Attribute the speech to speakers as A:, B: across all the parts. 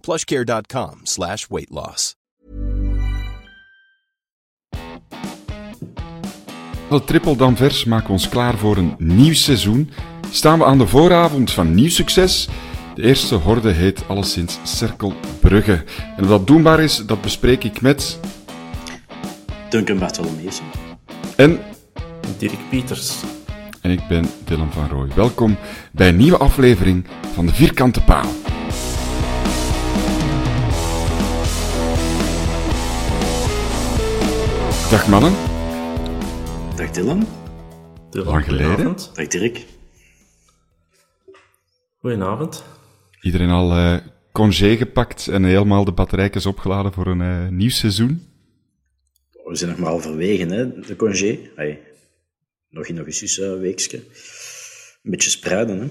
A: plushcare.com slash weight loss.
B: Triple Danvers maken ons klaar voor een nieuw seizoen. Staan we aan de vooravond van nieuw succes? De eerste horde heet alleszins Cirkel Brugge. En of dat doenbaar is, dat bespreek ik met...
C: Duncan Bartholomeus.
B: En...
D: Dirk Pieters.
B: En ik ben Dylan van Rooij. Welkom bij een nieuwe aflevering van de Vierkante Paal. Dag mannen.
C: Dag Dylan.
D: Dylan,
B: Lang geleden.
C: Dag Dirk.
D: Goedenavond.
B: Iedereen al eh congé gepakt en helemaal de batterijtjes opgeladen voor een eh, nieuw seizoen?
C: We zijn nog maar halverwege, hè, de congé. Hey, nog in augustus uh, weekje. Een beetje spreiden, hè.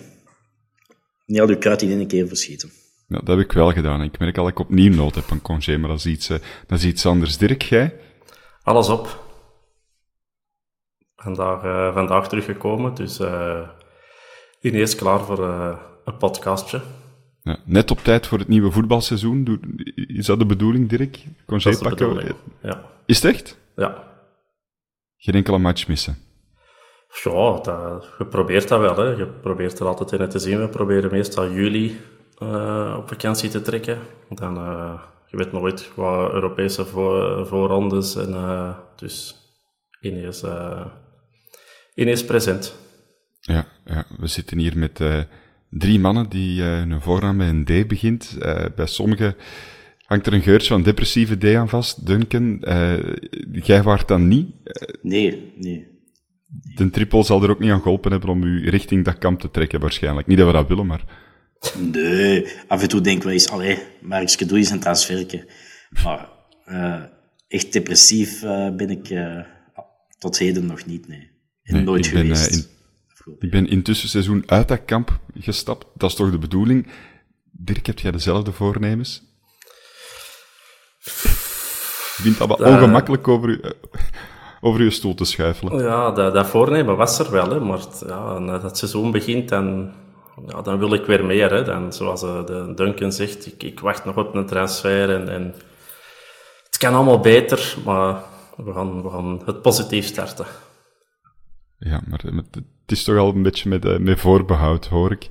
C: Niet al je kruid in één keer verschieten.
B: Ja, dat heb ik wel gedaan. Ik merk al dat ik opnieuw nood heb aan congé, maar dat is iets, eh, dat is iets anders. Dirk, jij?
D: Alles op. Vandaag, eh, vandaag teruggekomen, dus eh, ineens klaar voor eh, een podcastje.
B: Ja, net op tijd voor het nieuwe voetbalseizoen. Is dat de bedoeling, Dirk? Congé pakken?
D: Ja.
B: Is het echt?
D: Ja.
B: Geen enkele match missen.
D: Ja, dat, je probeert dat wel. Hè. Je probeert er altijd in te zien. We proberen meestal juli op vakantie te trekken. Dan, eh, je weet nooit qua Europese voor, voorrondes. En, eh, dus ineens, eh, ineens present.
B: Ja, ja, we zitten hier met eh, drie mannen die eh hun voornaam met een D begint. Eh, bij sommigen hangt er een geurtje van depressieve D aan vast. Duncan, eh, jij waart dan niet.
C: Nee, nee.
B: De triple zal er ook niet aan geholpen hebben om u richting dat kamp te trekken, waarschijnlijk. Niet dat we dat willen, maar...
C: Nee, af en toe denk ik wel eens, allee, Markske, doe eens een transferke. Maar eh, echt depressief eh, ben ik eh, tot heden nog niet, nee. En
B: Nee,
C: nooit
B: ik ben,
C: geweest.
B: eh, in- Ik ben intussen seizoen uit dat kamp gestapt. Dat is toch de bedoeling? Dirk, heb jij dezelfde voornemens? Je vindt dat wel ongemakkelijk over, u, over uw stoel te schuifelen.
D: Ja, dat, dat voornemen was er wel. Hè. Maar ja, nadat het seizoen begint, dan, ja, dan wil ik weer meer. Hè. Dan, zoals eh, de Duncan zegt, ik, ik wacht nog op een transfer. En, en het kan allemaal beter, maar we gaan, we gaan het positief starten.
B: Ja, maar eh, het is toch al een beetje met, eh, met voorbehoud, hoor ik.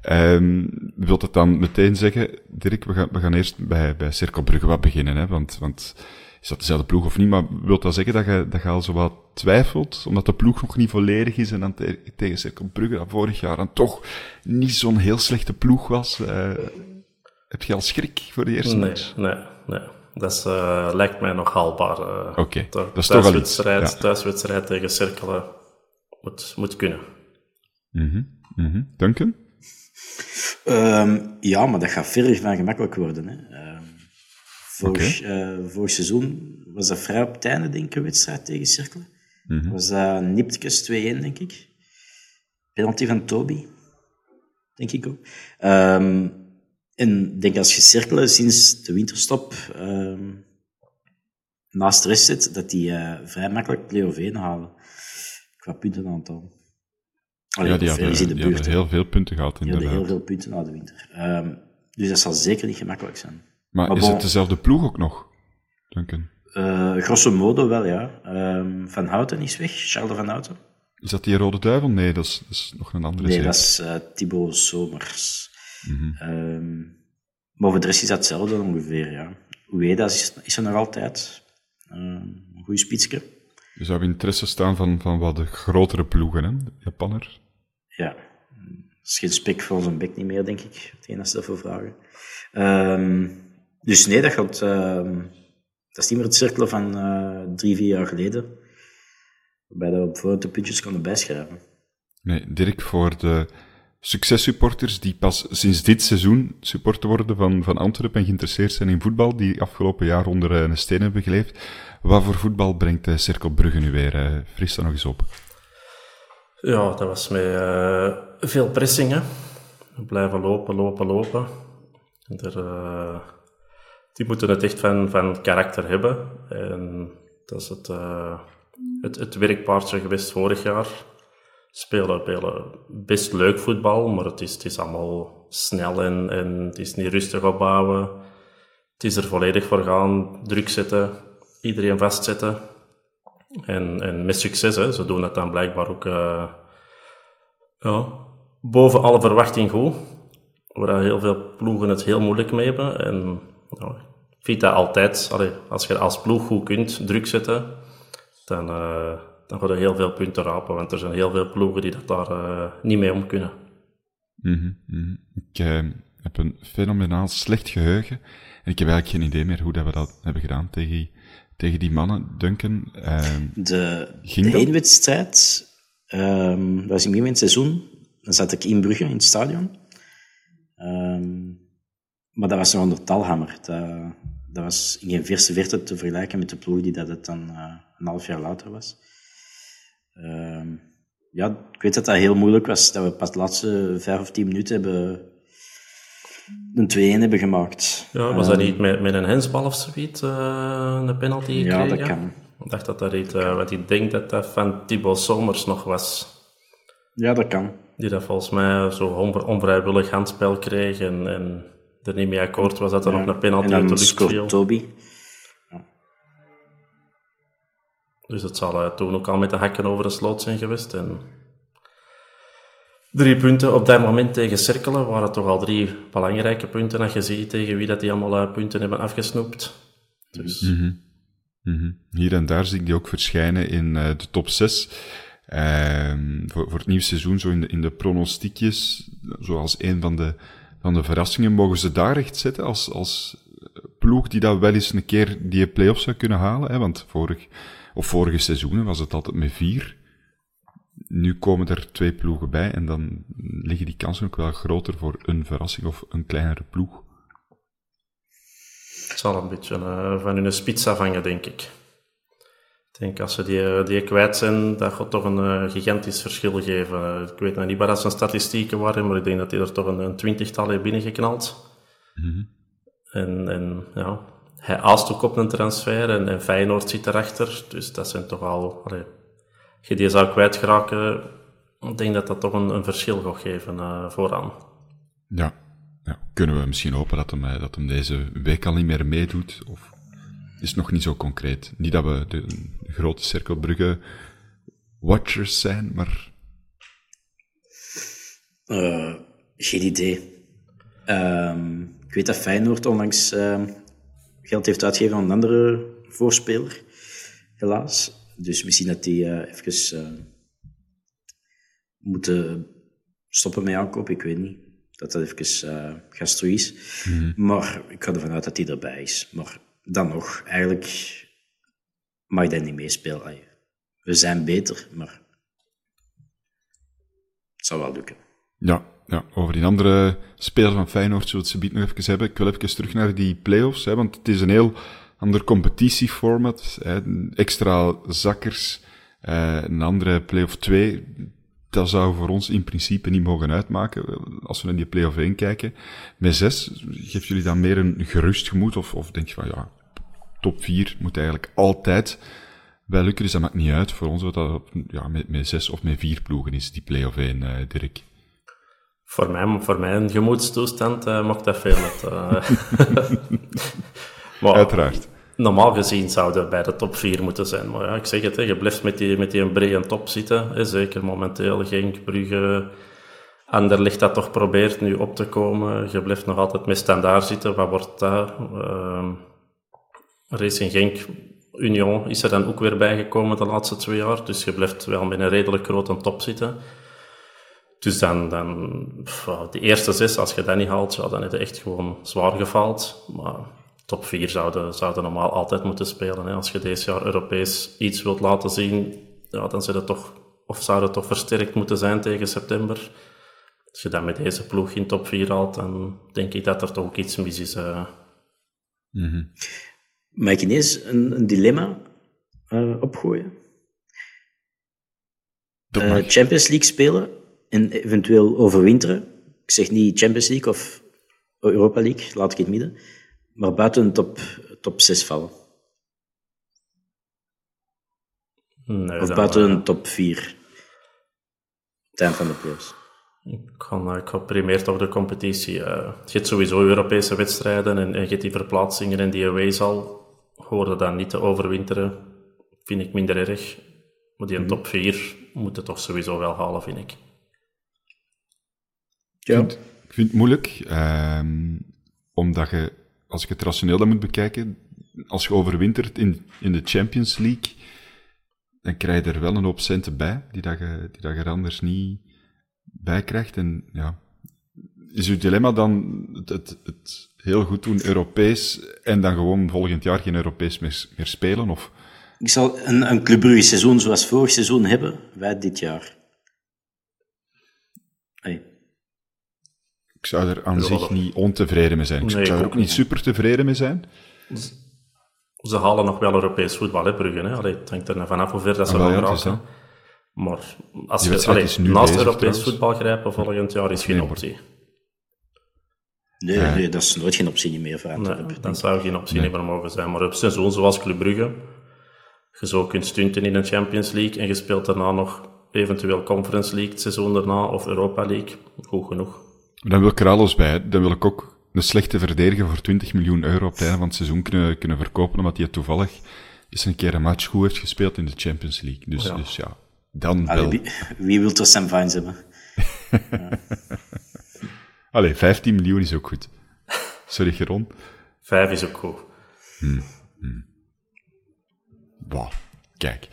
B: Ehm wilt het dan meteen zeggen, Dirk, we gaan, we gaan eerst bij, bij Cirkel Brugge wat beginnen, hè? Want, want is dat dezelfde ploeg of niet? Maar wilt dat zeggen dat je, dat je al zo wat twijfelt, omdat de ploeg nog niet volledig is en dan te- tegen Cirkel Brugge, dat vorig jaar dan toch niet zo'n heel slechte ploeg was? eh, heb je al schrik voor de eerste
D: Nee,
B: match?
D: nee, nee. Dat is, eh, lijkt mij nog haalbaar. eh.
B: Oké, dat is toch al iets,
D: thuiswedstrijd,
B: ja.
D: thuiswedstrijd tegen Cirkelen moet, moet kunnen.
B: Mhm, mhm. Duncan?
C: Ehm, ja, maar dat gaat verder van gemakkelijk worden. Hè. Ehm, vorig, eh, vorig seizoen was dat vrij op het einde, denk ik, een wedstrijd tegen Cirkelen. Was dat Niptkes 2-1, denk ik. Penalty van Toby, denk ik ook. Ehm, En ik denk als je cirkelen sinds de winterstop ehm, naast de rest zit, dat die uh, vrij makkelijk play-off 1 halen. Qua puntenaantal.
B: Allee, ja, die hadden, in de die buurt, heel veel punten gehad
C: in
B: de
C: heel veel punten na de winter. Um, dus dat zal zeker niet gemakkelijk zijn.
B: Maar, maar is bon, het dezelfde ploeg ook nog, Duncan?
C: Uh, grosso modo wel, ja. Um, van Houten is weg, Charles van Houten.
B: Is dat die Rode Duivel? Nee, dat is, dat is nog een andere
C: Nee, dat is uh, Thibaut Somers. Mm -hmm. um, maar voor de rest is dat hetzelfde ongeveer, ja. Ueda is, is er nog altijd. Uh, een goede spitske.
B: Je zou interesse staan van, van wat de grotere ploegen, hè? De Japanner.
C: Ja. Dat is geen spek voor zijn bek niet meer, denk ik. Het enige dat voor vragen. Um, dus nee, dat gaat... dat is niet meer het cirkelen van uh, drie, vier jaar geleden waarbij we op de puntjes konden bijschrijven.
B: Nee, Dirk, voor de successupporters die pas sinds dit seizoen supporter worden van, van Antwerpen en geïnteresseerd zijn in voetbal, die afgelopen jaar onder een steen hebben geleefd, wat voor voetbal brengt de Cirkel Brugge nu weer? Uh, fris dat nog eens op.
D: Ja, dat was met uh, veel pressingen. Blijven lopen, lopen, lopen. Er, uh, die moeten het echt van, van karakter hebben. En dat is het het, het werkpaardje geweest vorig jaar. Spelen, spelen best leuk voetbal, maar het is, het is allemaal snel en, het is niet rustig opbouwen. Het is er volledig voor gaan, druk zetten, iedereen vastzetten. En, en met succes, hè. ze doen dat dan blijkbaar ook uh, ja, boven alle verwachting goed. Waar heel veel ploegen het heel moeilijk mee hebben. En ik vind dat altijd, allee, als je als ploeg goed kunt druk zetten, dan, uh, dan gaan er heel veel punten rapen. Want er zijn heel veel ploegen die dat daar uh, niet mee om kunnen.
B: Mm -hmm, Ik uh, heb een fenomenaal slecht geheugen. En ik heb eigenlijk geen idee meer hoe dat we dat hebben gedaan tegen, tegen die mannen. Duncan,
C: de, de eenwedstrijd um, was in het seizoen. Dan zat ik in Brugge, in het stadion. Um, maar dat was nog onder Talhammer. Dat, dat was in geen verse verte te vergelijken met de ploeg die dat het dan uh, een half jaar later was. Uh, ja, ik weet dat dat heel moeilijk was, dat we pas de laatste vijf of tien minuten hebben een 2-1 hebben gemaakt.
D: Ja, was dat ehm, niet met, met een hensbal of zoiets, uh, een penalty
C: gekregen? Ja, dat kan.
D: Ik dacht dat dat iets, uh, wat ik denk dat dat van Thibaut Somers nog was.
C: Ja, dat kan.
D: Die dat volgens mij zo onvrijwillig handspel kreeg en, en er niet mee akkoord was dat er nog een penalty uit de lucht viel.
C: Toby.
D: Dus het zal uh, toen ook al met de hakken over de sloot zijn geweest. En drie punten op dat moment tegen Cirkelen waren toch al drie belangrijke punten als je ziet tegen wie dat die allemaal uh, punten hebben afgesnoept. Dus...
B: Mm -hmm. Hier en daar zie ik die ook verschijnen in uh, de top 6. Ehm, voor, voor het nieuwe seizoen, zo in de, in de pronostiekjes, zoals een van de van de verrassingen, mogen ze daar echt zetten als, als ploeg die dat wel eens een keer die play-off zou kunnen halen? Hè? Want vorig, of vorige seizoenen was het altijd met vier. Nu komen er twee ploegen bij en dan liggen die kansen ook wel groter voor een verrassing of een kleinere ploeg.
D: Het zal een beetje uh, van hun spits afhangen, denk ik. Ik denk als ze die, die kwijt zijn, dat gaat toch een uh, gigantisch verschil geven. ik weet nog niet waar dat zijn statistieken waren, maar ik denk dat hij er toch een, een twintigtal heeft binnengeknald. Mm en, en ja, hij aast ook op een transfer en, en Feyenoord zit erachter. Dus dat zijn toch al... Allee, als je die zou kwijtgeraken, ik denk dat dat toch een, een verschil gaat geven uh, vooraan.
B: Ja. ja. kunnen we misschien hopen dat hem, eh, dat hem deze week al niet meer meedoet? Of is nog niet zo concreet. Niet dat we de, grote cirkelbruggen watchers zijn, maar...
C: Uh, geen idee. Uh, ik weet dat Feyenoord onlangs uh, geld heeft uitgegeven aan een andere voorspeler, helaas. Dus misschien dat die uh, even moeten stoppen met aankopen, ik weet niet. Dat dat even uh, gastro is. Mm Maar ik ga ervan uit dat hij erbij is. Maar dan nog, eigenlijk mag dat niet meespelen. We zijn beter, maar het zou wel lukken.
B: Ja, ja, over die andere speler van Feyenoord zullen we het nog even hebben. Ik wil even terug naar die play-offs, hè, want het is een heel ander competitieformat. Hè, extra zakkers, eh, een andere play-off 2. dat zou voor ons in principe niet mogen uitmaken, als we naar die play-off 1 kijken. Met 6, geeft jullie dan meer een gerust gemoed, of, of denk je van, ja, top 4 moet eigenlijk altijd wel lukken, dus dat maakt niet uit voor ons wat dat ja, met, met 6 of met 4 ploegen is, die play-off 1, uh, Dirk.
D: Voor mij, voor mijn gemoedstoestand uh, mag dat veel met. Uh,
B: maar, Uiteraard.
D: Normaal gezien zouden bij de top 4 moeten zijn. Maar ja, ik zeg het, hè, je blijft met die, met die een brede top zitten. Hè, zeker momenteel, Genk, Brugge, Anderlicht dat toch probeert nu op te komen. Je blijft nog altijd met standaard zitten. Wat wordt dat? Uh, Racing Genk, Union is er dan ook weer bijgekomen de laatste twee jaar. Dus je blijft wel met een redelijk grote top zitten. Dus dan, dan de eerste zes, als je dat niet haalt, ja, dan heb je echt gewoon zwaar gefaald. Maar top 4 zouden, normaal altijd moeten spelen. Hè. Als je deze jaar Europees iets wilt laten zien, ja, dan zou het toch, of zou het toch versterkt moeten zijn tegen september. Als je dan met deze ploeg in top 4 haalt, dan denk ik dat er toch ook iets mis is.
C: Mm -hmm. Mag ik ineens een, een dilemma uh, opgooien? Uh, Champions League spelen en eventueel overwinteren. Ik zeg niet Champions League of Europa League, laat ik het midden maar buiten de top, top 6 vallen.
D: Nee,
C: of buiten een top 4. Het van de playoffs.
D: Ik ga, ik ga primair toch de competitie. Uh, je hebt sowieso Europese wedstrijden en, en je hebt die verplaatsingen en die away zal. Hoorde dan niet te overwinteren, vind ik minder erg. Maar die een mhm. top 4 moet het toch sowieso wel halen, vind ik.
B: Ja. Ik vind, het moeilijk, um, omdat je als ik het rationeel dan moet bekijken, als je overwintert in, in de Champions League, dan krijg je er wel een hoop centen bij, die dat je, die dat je er anders niet bij krijgt. En ja, is uw dilemma dan het, het, het heel goed doen Europees en dan gewoon volgend jaar geen Europees meer, meer spelen? Of?
C: Ik zal een, een Club Brugge seizoen zoals vorig seizoen hebben, wij dit jaar. Hey.
B: Ik zou er aan zich niet ontevreden mee zijn. Ik zou er ook niet super tevreden mee zijn.
D: Ze halen nog wel Europees voetbal, hè, Brugge. Hè? Allee, het hangt er vanaf hoe ver dat ze ah, gaan raken. Maar als je allee, naast Europees voetbal grijpen volgend jaar is geen optie.
C: Nee, nee, dat is nooit geen optie meer voor
D: nee, Dan zou geen optie nee. meer mogen zijn. Maar op seizoen zoals Club Brugge, je zou kunt stunten in een Champions League en je speelt daarna nog eventueel Conference League het seizoen daarna of Europa League. Goed genoeg.
B: Dan wil ik er alles bij. Dan wil ik ook een slechte verdediger voor 20 miljoen euro op het einde van het seizoen kunnen, kunnen verkopen, omdat hij toevallig eens een keer een match goed heeft gespeeld in de Champions League. Dus ja, dus ja dan
C: Allee, wel. Wie, wie wil er Sam Vines hebben?
B: Allee, 15 miljoen is ook goed. Sorry, Geron.
D: 5 is ook goed.
B: Hmm. Hmm. Wow. Kijk.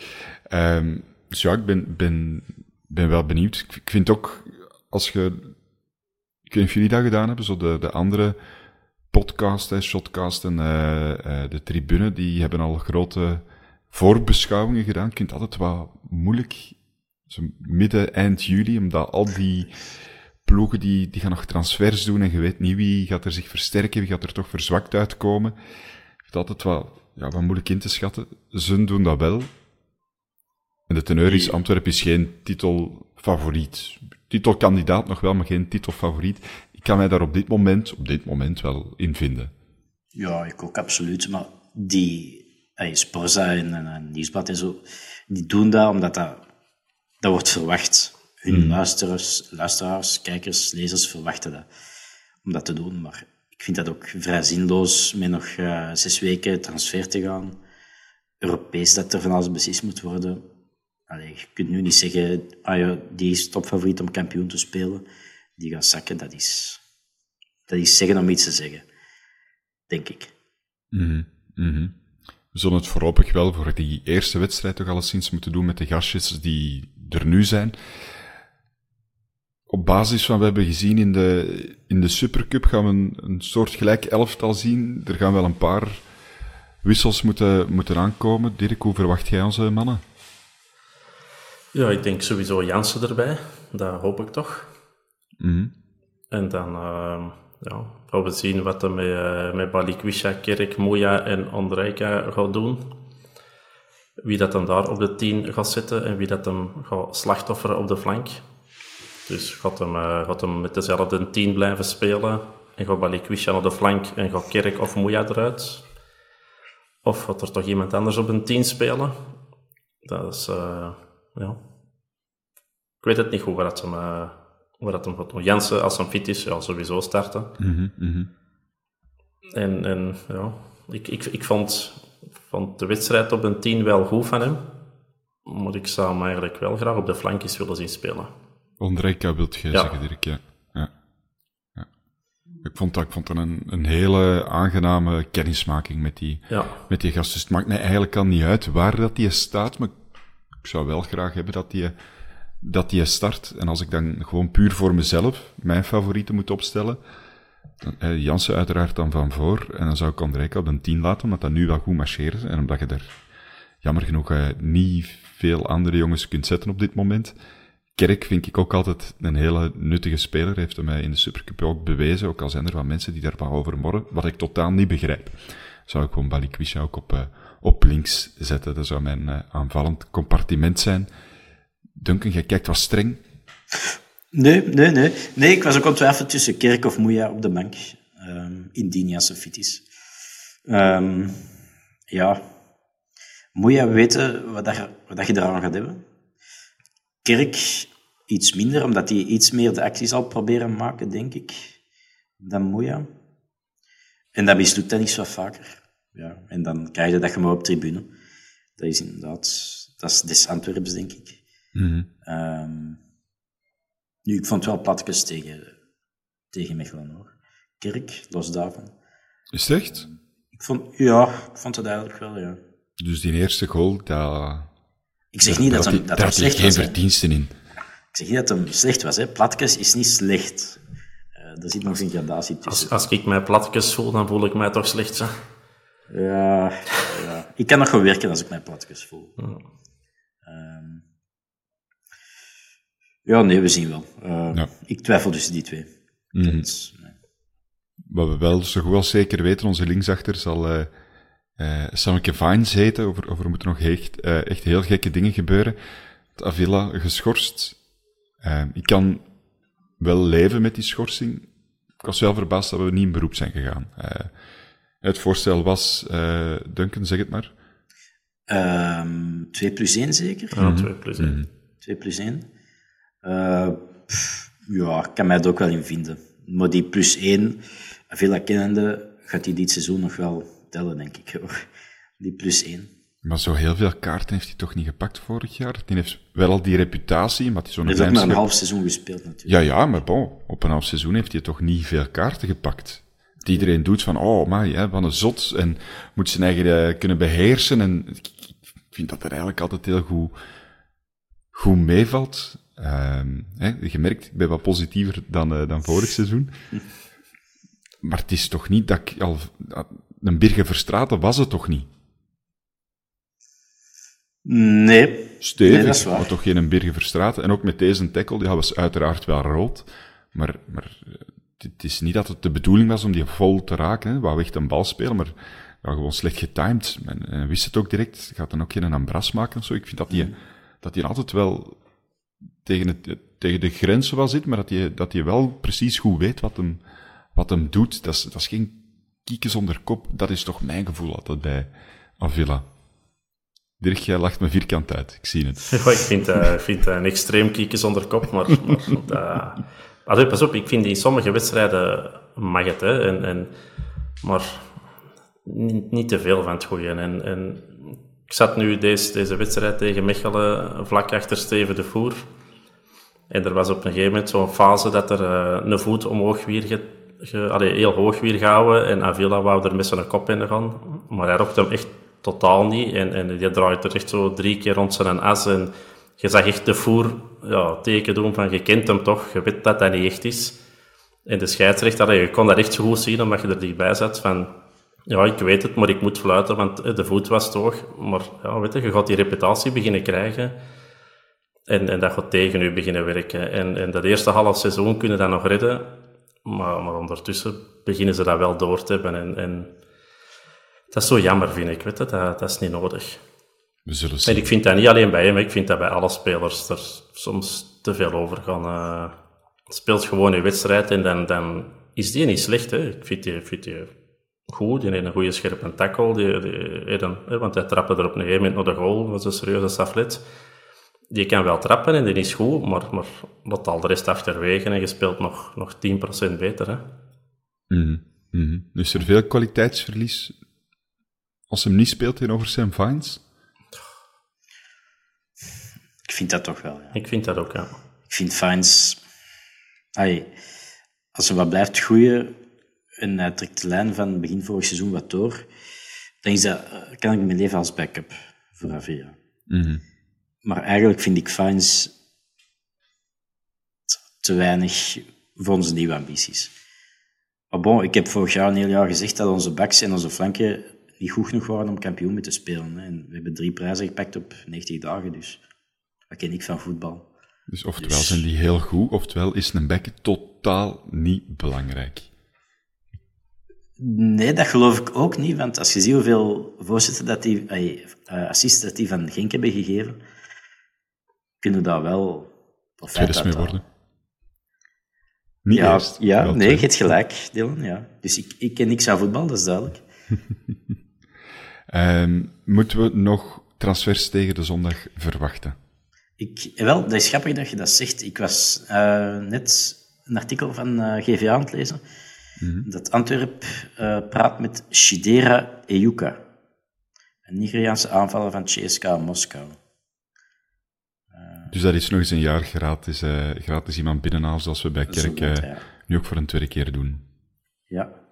B: Um, dus ja, ik ben, ben, ben wel benieuwd. Ik, vind ook, als je ik weet niet of jullie dat gedaan hebben, zo de, de andere podcast, hè, shotcast en uh, uh, de tribune, die hebben al grote voorbeschouwingen gedaan. Ik vind het altijd wat moeilijk, zo midden, eind juli, omdat al die ploegen die, die gaan nog transfers doen en je weet niet wie gaat er zich versterken, wie gaat er toch verzwakt uitkomen. Het altijd wat, ja, wat moeilijk in te schatten. Ze doen dat wel. En de teneur is, Antwerpen is geen titelfavoriet titelkandidaat nog wel, maar geen titelfavoriet. Ik kan mij daar op dit moment, op dit moment wel in vinden.
C: Ja, ik ook absoluut. Maar die hey, Sporza en, en, en Nieuwsblad en zo, die doen dat omdat dat, dat wordt verwacht. Hun hmm. luisteraars, luisteraars, kijkers, lezers verwachten dat om dat te doen. Maar ik vind dat ook vrij zinloos met nog uh, zes weken transfer te gaan. Europees dat er van alles beslist moet worden Allee, je kunt nu niet zeggen, ah ja, die is topfavoriet om kampioen te spelen. Die gaat zakken, dat is, dat is zeggen om iets te zeggen. Denk ik.
B: Mm -hmm. We zullen het voorlopig wel voor die eerste wedstrijd toch alleszins moeten doen met de gastjes die er nu zijn. Op basis van wat we hebben gezien in de, in de Supercup gaan we een, een soort gelijk elftal zien. Er gaan wel een paar wissels moeten, moeten aankomen. Dirk, hoe verwacht jij onze mannen?
D: Ja, ik denk sowieso Jansen erbij. Dat hoop ik toch.
B: Mhm.
D: En dan uh, ja, gaan we zien wat er met, uh, met Balikwisha, Kerk, Moja en Andrijka gaat doen. Wie dat dan daar op de 10 gaat zetten en wie dat hem gaat slachtofferen op de flank. Dus gaat hem, uh, gaat hem met dezelfde tien blijven spelen en gaat Balikwisha naar de flank en gaat Kerk of Moeja eruit? Of gaat er toch iemand anders op een tien spelen? Dat is, uh, ja. Ik weet het niet goed waar dat hem, uh, waar dat hem gaat doen. Jansen, als hij fit is, ja, sowieso starten.
B: Mm -hmm.
D: En, en ja, ik, ik, ik vond, vond de wedstrijd op een 10 wel goed van hem. Maar ik zou hem eigenlijk wel graag op de flankjes willen zien spelen.
B: Ondrejka wilt je zeggen, Dirk, ja. ja. ja. Ik vond dat, ik vond dat een, een hele aangename kennismaking met die, met die gasten. Het maakt mij eigenlijk al niet uit waar dat die staat, maar ik zou wel graag hebben dat die, dat die start. En als ik dan gewoon puur voor mezelf mijn favorieten moet opstellen, eh, Jansen uiteraard dan van voor. En dan zou ik Andrejka op een 10 laten, omdat dat nu wel goed marcheert. En omdat je er jammer genoeg eh, niet veel andere jongens kunt zetten op dit moment. Kerk vind ik ook altijd een hele nuttige speler. Heeft hem in de Supercup ook bewezen. Ook al zijn er wat mensen die daar over morren. Wat ik totaal niet begrijp. Zou ik gewoon Balikwisha ook op, uh, op links zetten. Dat zou mijn uh, aanvallend compartiment zijn. Duncan, jij kijkt wat streng.
C: Nee, nee, nee. Nee, ik was ook ontwijfeld tussen Kerk of Moeja op de bank. Um, indien Janssen fit is. Um, ja. Moeja weten wat, dat, wat je eraan gaat hebben. Kerk iets minder, omdat hij iets meer de actie zal proberen maken, denk ik, dan Moeja. En dat mislukt dan niet zo vaker. Ja, en dan krijg je dat je maar op tribune. Dat is inderdaad... Dat is des Antwerps, denk ik.
B: Mm -hmm.
C: um, nu, ik vond wel platjes tegen, tegen Mechelen, hoor. Kerk, los daarvan.
B: Is het echt?
C: Ik vond, ja, ik vond het eigenlijk wel, ja.
B: Dus die eerste goal, dat...
C: Ik zeg niet dat, dat, hem, dat,
B: dat
C: hem slecht
B: geen
C: was.
B: verdiensten in.
C: Ik zeg niet dat hem slecht was. Hè. Platjes is niet slecht. Uh, er zit nog een gradatie tussen.
D: Als, als ik mij platjes voel, dan voel ik mij toch slecht, zo.
C: Ja, ja. ik kan nog wel werken als ik mij platjes voel.
D: Ja.
C: Um, ja, nee, we zien wel. Uh,
B: ja.
C: Ik twijfel tussen die twee.
B: Mm
C: dat, nee.
B: Wat we wel zo goed als zeker weten, onze linksachter zal uh, uh, Samke Vines heten, of, of er moeten nog echt, uh, echt heel gekke dingen gebeuren. Avila geschorst. Uh, ik kan wel leven met die schorsing. Ik was wel verbaasd dat we niet in beroep zijn gegaan. Uh, het voorstel was, uh, Duncan, zeg het maar.
C: Um, 2 plus 1 zeker?
D: Ja, 2 plus 1.
B: Mhm.
C: 2 plus 1. Uh, pff, ja, ik kan mij er ook wel in vinden. Maar die plus 1, Avila kennende, gaat hij dit seizoen nog wel tellen, denk ik. Hoor. Die plus 1.
B: Maar zo heel veel kaarten heeft hij toch niet gepakt vorig jaar? Die heeft wel al die reputatie, maar het is zo'n
C: Hij heeft ook maar een half seizoen gespeeld natuurlijk.
B: Ja, ja, maar bon, op een half seizoen heeft hij toch niet veel kaarten gepakt. Dat iedereen doet van, oh, maar hè, van een zot, en moet zijn eigen uh, kunnen beheersen. En ik, vind dat er eigenlijk altijd heel goed, goed meevalt. Hè, je merkt, ik ben wat positiever dan, uh, dan vorig seizoen. Maar het is toch niet dat ik al... Een Birge Verstraten was het toch niet?
C: Nee.
B: Stevig,
C: nee, dat is waar.
B: maar toch geen Birge Verstraten. En ook met deze tackle, die was uiteraard wel rood. Maar, maar het is niet dat het de bedoeling was om die vol te raken. Hè. Wou echt een bal spelen, maar ja, gewoon slecht getimed. En, en wist het ook direct. Gaat dan ook geen ambras maken of zo. Ik vind dat die, mm. dat die altijd wel tegen, het, tegen de grenzen wel zit, maar dat hij dat wel precies goed weet wat hem, wat hem doet. Dat is, dat is geen kieken zonder kop. Dat is toch mijn gevoel altijd bij Avila. Dirk, jij lacht me vierkant uit. Ik zie het.
D: Ik vind, uh, een extreem kieken zonder kop, maar... maar uh, pas op, ik vind in sommige wedstrijden mag het, hè. En, en, maar niet, te veel van het goede. En, en ik zat nu deze, deze wedstrijd tegen Mechelen vlak achter Steven de Voer. En er was op een gegeven moment zo'n fase dat er een voet omhoog weer ge, allee, heel hoog weer gehouden. En Avila wou er met zijn kop in gaan. Maar hij rokt hem echt totaal niet. En, en die draait er echt zo drie keer rond zijn as. En je zag echt de voer ja, teken doen van je kent hem toch. Je weet dat dat niet echt is. En de scheidsrechter, je kon dat echt zo goed zien omdat je er dichtbij zat van... Ja, ik weet het, maar ik moet fluiten, want de voet was toch. Maar ja, weet je, je gaat die reputatie beginnen krijgen. En, en dat gaat tegen u beginnen werken. En, en dat eerste half seizoen kunnen dat nog redden. Maar, maar ondertussen beginnen ze dat wel door te hebben. En, en dat is zo jammer, vind ik. Weet je? Dat, dat is niet nodig.
B: We zullen zien.
D: En ik vind dat niet alleen bij hem, ik vind dat bij alle spelers er soms te veel over gaan. Uh, speelt gewoon een wedstrijd en dan, dan is die niet slecht. Hè. Ik vind die, vind die goed, die heeft een goede scherpe tackle, die, die, die, want hij trapte er op een gegeven moment naar de goal, dat was een serieuze saflet. Die kan wel trappen en die is goed, maar, maar wat al de rest achterwege en je speelt nog, nog 10% beter. Hè.
B: Mm -hmm. Is er veel kwaliteitsverlies als hem niet speelt tegenover Sam Vines?
C: Ik vind dat toch wel, ja.
D: Ik vind dat ook, ja.
C: Ik vind Vines... als hij wat blijft groeien en hij trekt de lijn van begin vorig seizoen wat door, dan is dat, kan ik mijn leven als backup voor Avia.
B: Mm
C: Maar eigenlijk vind ik Vines te weinig voor onze nieuwe ambities. Maar bon, ik heb vorig jaar een heel jaar gezegd dat onze backs en onze flanken niet goed genoeg waren om kampioen mee te spelen. En we hebben drie prijzen gepakt op 90 dagen, dus wat ken ik van voetbal.
B: Dus oftewel dus- zijn die heel goed, oftewel is een back totaal niet belangrijk.
C: Nee, dat geloof ik ook niet, want als je ziet hoeveel voorzitter dat die, uh, assist dat die van Genk hebben gegeven, kunnen daar wel
B: profijt mee worden.
C: Niet ja, eerst, ja nee, je hebt gelijk, Dylan. Ja. Dus ik, ik ken niks aan voetbal, dat is duidelijk.
B: um, moeten we nog transfers tegen de zondag verwachten?
C: Ik, wel, dat is grappig dat je dat zegt. Ik was uh, net een artikel van uh, GVA aan het lezen. Mm -hmm. Dat Antwerp uh, praat met Shidera Eyuka, een Nigeriaanse aanvaller van CSKA Moskou.
B: Dus dat is nog eens een jaar gratis, gratis iemand binnenhalen, zoals we bij Kerk ja. nu ook voor een tweede keer doen.
C: Ja.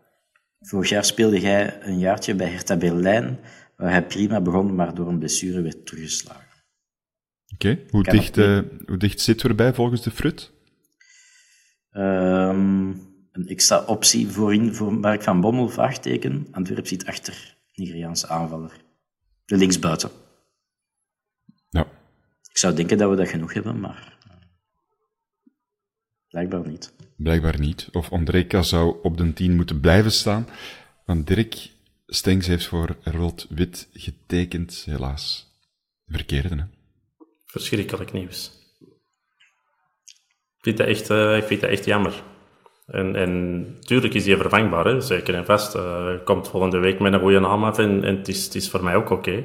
C: Vorig jaar speelde jij een jaartje bij Hertha Berlijn, waar hij prima begon, maar door een blessure werd teruggeslagen.
B: Oké, okay. hoe, dicht, uh, hoe dicht zit erbij volgens de Frut?
C: Um, een extra optie voorin voor Mark van Bommel, vraagteken. Antwerp zit achter Nigeriaanse aanvaller. De linksbuiten.
B: Ja.
C: Ik zou denken dat we dat genoeg hebben, maar blijkbaar niet.
B: Blijkbaar niet. Of Andreka zou op de 10 moeten blijven staan. Want Dirk Stengs heeft voor Rood Wit getekend, helaas. Verkeerde, hè?
D: verschrikkelijk nieuws. Ik vind dat echt, uh, ik vind dat echt jammer. En, en tuurlijk is hij vervangbaar, hè? zeker en vast. Uh, komt volgende week met een goede naam af en, en het, is, het is voor mij ook oké.